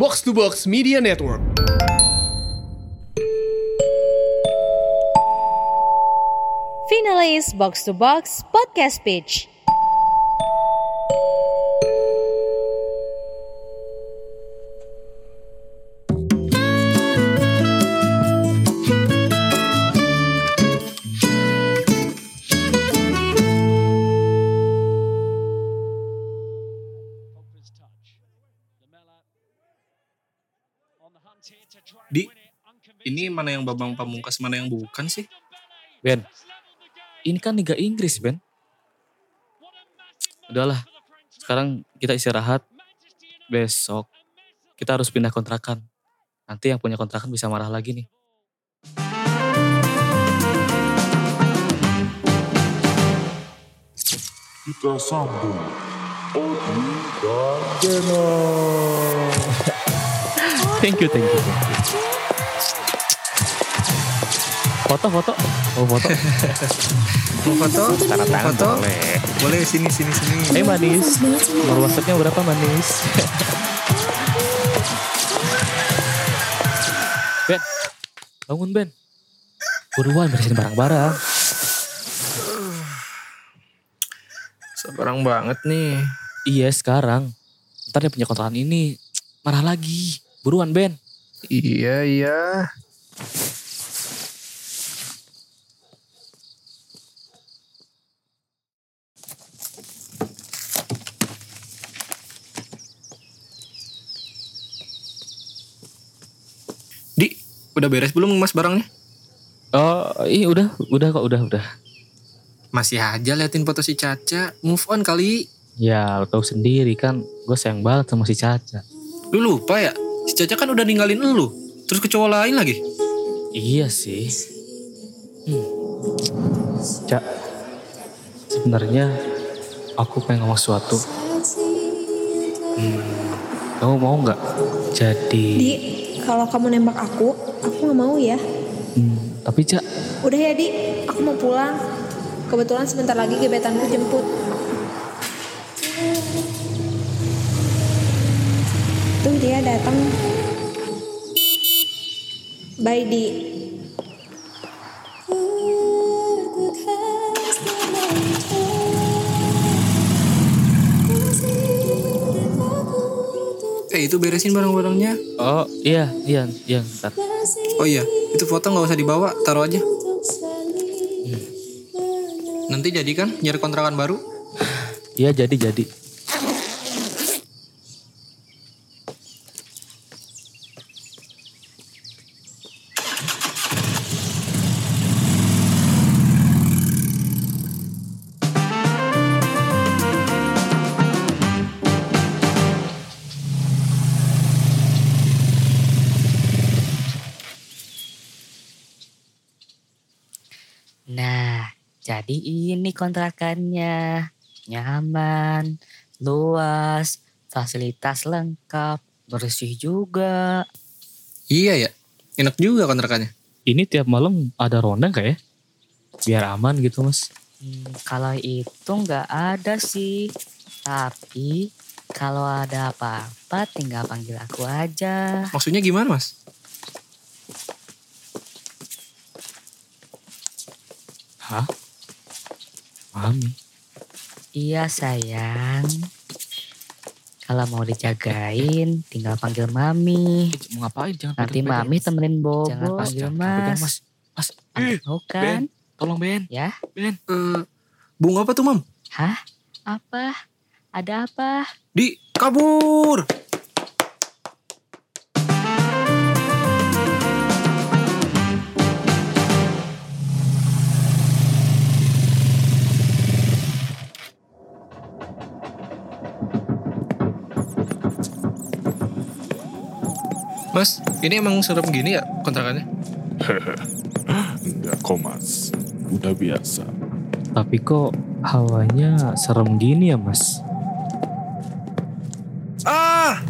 Box to Box Media Network. Finalis Box to Box Podcast Page. Di, ini mana yang Babang Pamungkas, mana yang bukan sih? Ben, ini kan Liga Inggris, Ben. Udahlah, sekarang kita istirahat. Besok kita harus pindah kontrakan. Nanti yang punya kontrakan bisa marah lagi nih. Kita sambung Odi dan Gena. Thank you, thank you. thank you. Foto, foto. Oh, foto. Mau foto? Tanda tangan Foto? boleh. Boleh sini sini sini. Eh, manis. Nomor WhatsApp-nya berapa, manis? ben, bangun, Ben. Buruan beresin barang-barang. Sabarang banget nih. Iya, sekarang. Ntar dia punya kontrakan ini. Marah lagi. Buruan, Ben. Iya iya. Di, udah beres belum mas barangnya? Oh, iya udah, udah kok, udah, udah. Masih aja liatin foto si Caca. Move on kali. Ya, lo tau sendiri kan, gue sayang banget sama si Caca. Lu lupa ya? Si Caca kan udah ninggalin lu. Terus ke cowok lain lagi. Iya sih. Hmm. Cak, sebenarnya aku pengen ngomong sesuatu. Hmm, kamu mau nggak jadi? Di, kalau kamu nembak aku, aku nggak mau ya. Hmm, tapi Cak, Udah ya Di, aku mau pulang. Kebetulan sebentar lagi gebetanku jemput. Tuh dia datang. Bye Di. Eh itu beresin barang-barangnya. oh iya, iya, iya, ntar. Oh iya, itu foto nggak usah dibawa, taruh aja. Nanti jadi kan nyari kontrakan baru? Iya jadi jadi. Jadi ini kontrakannya. Nyaman, luas, fasilitas lengkap, bersih juga. Iya ya, enak juga kontrakannya. Ini tiap malam ada ronda nggak ya? Biar aman gitu mas. Hmm, kalau itu nggak ada sih. Tapi kalau ada apa-apa tinggal panggil aku aja. Maksudnya gimana mas? Hah? Mami? Iya sayang. Kalau mau dijagain tinggal panggil mami. Eh, mau ngapain? Jangan Nanti pegang-pegang. mami temenin bobo. Jangan panggil jangan pegang, mas. Mas, mas. Mau kan? Tolong Ben. Ya. Ben. Eh, bunga apa tuh mam? Hah? Apa? Ada apa? Di, kabur! Ini emang serem gini ya kontrakannya? Enggak kok mas, udah biasa. Tapi kok hawanya serem gini ya mas? Ah,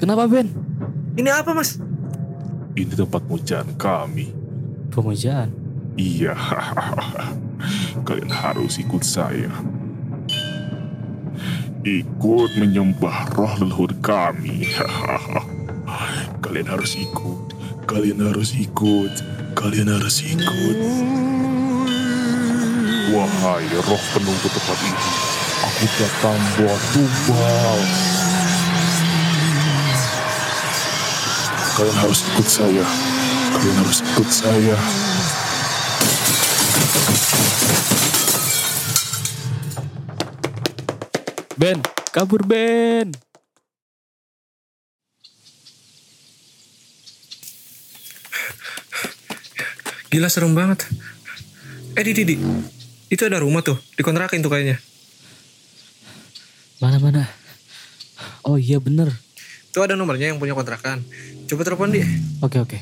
Kenapa Ben? ini apa mas? Ini tempat pujaan kami. Pemujaan. Iya, kalian harus ikut saya. Ikut menyembah roh leluhur kami. Kalian harus ikut. Kalian harus ikut. Kalian harus ikut. Wahai roh penunggu tempat ini, aku datang bawa tumbal. Kalian harus ikut saya. Kalian harus ikut saya. Ben, kabur Ben. Gila serem banget. Eh Didi, Didi. Itu ada rumah tuh. Dikontrakin tuh kayaknya. Mana mana? Oh iya bener. Tuh ada nomornya yang punya kontrakan. Coba telepon dia. Oke oke.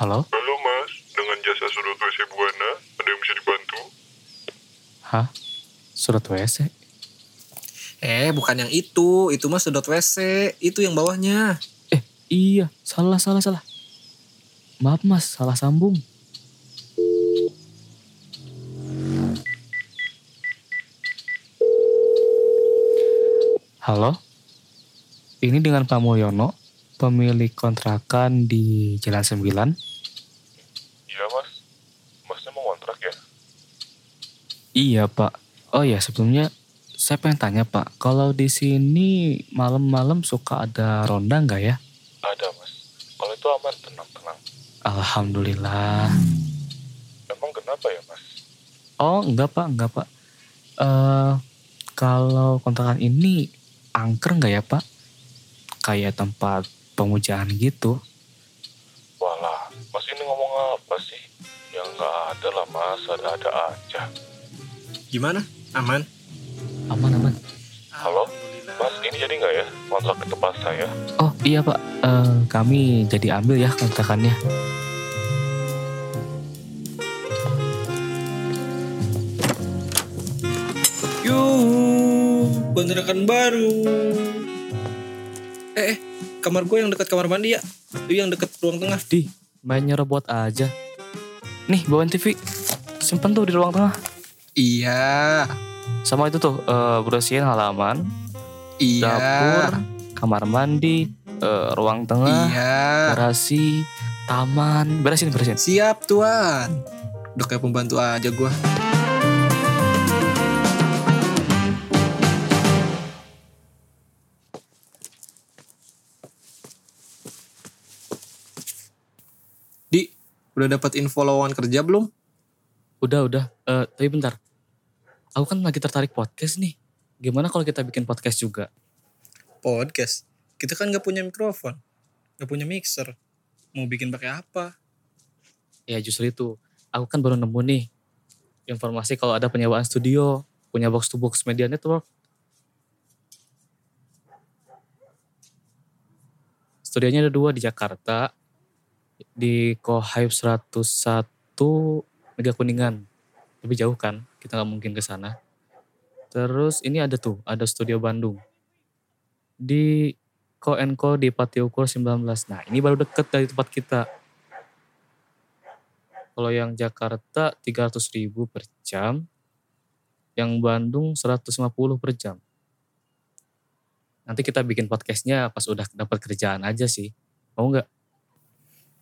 Halo? Halo mas, dengan jasa sudut WC Buana, ada yang bisa dibantu? Hah? Surat WC? Eh, bukan yang itu. Itu mah sedot WC. Itu yang bawahnya. Eh iya, salah salah salah. Maaf mas, salah sambung. Halo? Ini dengan Pak Mulyono, pemilik kontrakan di Jalan 9. Iya mas, masnya mau kontrak ya? Iya Pak. Oh ya sebelumnya saya pengen tanya Pak, kalau di sini malam-malam suka ada ronda nggak ya? Ada mas, kalau itu aman, tenang-tenang. Alhamdulillah. Emang kenapa ya mas? Oh enggak Pak, enggak Pak. Eh kalau kontrakan ini angker nggak ya Pak? Kayak tempat pemujaan gitu. Walah, mas ini ngomong apa sih? Ya nggak ada lah mas, ada-ada aja. Gimana? Aman? Aman aman. Halo, mas ini jadi nggak ya kontrak ke tempat saya? Oh iya Pak, Eh, kami jadi ambil ya kontrakannya. Yuh, kontrakan baru. Eh, eh, kamar gue yang dekat kamar mandi ya. Itu yang dekat ruang tengah. Di, main nyerobot aja. Nih bawain TV, simpen tuh di ruang tengah. Iya, Sama itu tuh, eh, bersihin halaman, iya, dapur, kamar mandi, eh, ruang tengah, iya. garasi, taman, beresin beresin. Siap tuan. Udah kayak pembantu aja gue. Di, udah dapat info lowongan kerja belum? Udah udah, Eh, tapi bentar. Aku kan lagi tertarik podcast nih. Gimana kalau kita bikin podcast juga? Podcast. Kita kan nggak punya mikrofon, nggak punya mixer. Mau bikin pakai apa? Ya justru itu, aku kan baru nemu nih informasi kalau ada penyewaan studio, punya box to box media network. Studionya ada dua di Jakarta, di Kohype 101 Mega Kuningan. Lebih jauh kan, kita nggak mungkin ke sana. Terus ini ada tuh, ada studio Bandung. Di Ko Co di Patiukur 19. Nah ini baru deket dari tempat kita. Kalau yang Jakarta 300 ribu per jam, yang Bandung 150 per jam. Nanti kita bikin podcastnya pas udah dapat kerjaan aja sih. Mau nggak?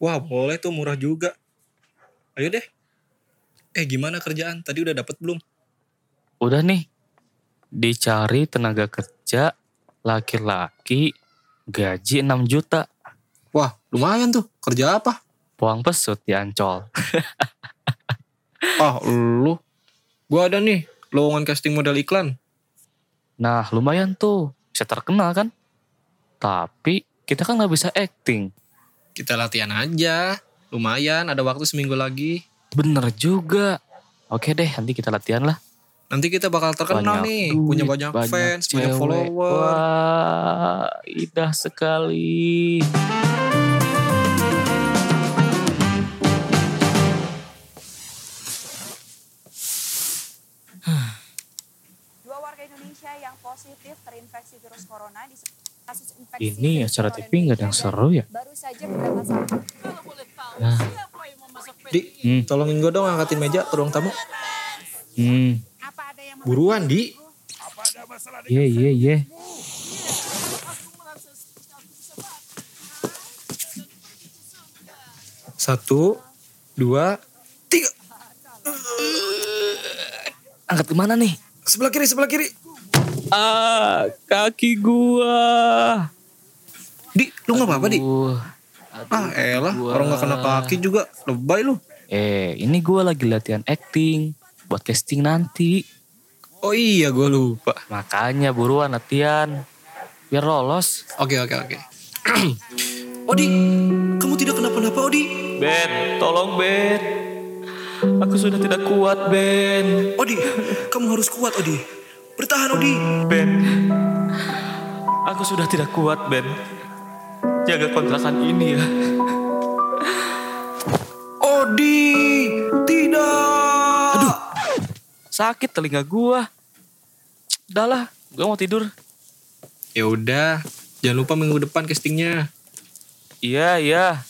Wah boleh tuh murah juga. Ayo deh. Eh gimana kerjaan? Tadi udah dapat belum? Udah nih, dicari tenaga kerja laki-laki gaji 6 juta. Wah lumayan tuh. Kerja apa? Puang pesut di Ancol. Ah lu. Gua ada nih lowongan casting model iklan. Nah lumayan tuh, bisa terkenal kan? Tapi kita kan nggak bisa acting. Kita latihan aja. Lumayan ada waktu seminggu lagi. Bener juga. Oke deh, nanti kita latihan lah. Nanti kita bakal terkenal nih. duit, punya banyak, fans, banyak cewek. follower. Wah, indah sekali. Dua warga Indonesia yang positif terinfeksi virus corona di kasus infeksi Ini acara corona TV nggak ada yang seru ya? Baru saja sambutan. Nah, Di, Hmm. tolongin gue dong angkatin meja ke ruang tamu. Hmm, Buruan, Di. iya iya iya. Satu, dua, tiga. Angkat ke mana nih? Sebelah kiri, sebelah kiri. Ah, kaki gua. Di, lu gak apa-apa, Di? Aduh. Ah, elah. gua. Orang gak kena kaki juga. Lebay lu. Eh, ini gua lagi latihan acting buat casting nanti. Oh iya, gue lupa. Makanya buruan latihan biar lolos. Oke, oke, oke. Odi, kamu tidak kenapa-napa, Odi. Ben, tolong Ben. Aku sudah tidak kuat Ben. Odi, kamu harus kuat, Odi. Bertahan, Odi. Ben, aku sudah tidak kuat Ben. Jaga kontrakan ini ya. Odi, tidak. Aduh, Sakit telinga gua. Udahlah, gua mau tidur. ya udah. Jangan lupa minggu depan castingnya. Iya, iya.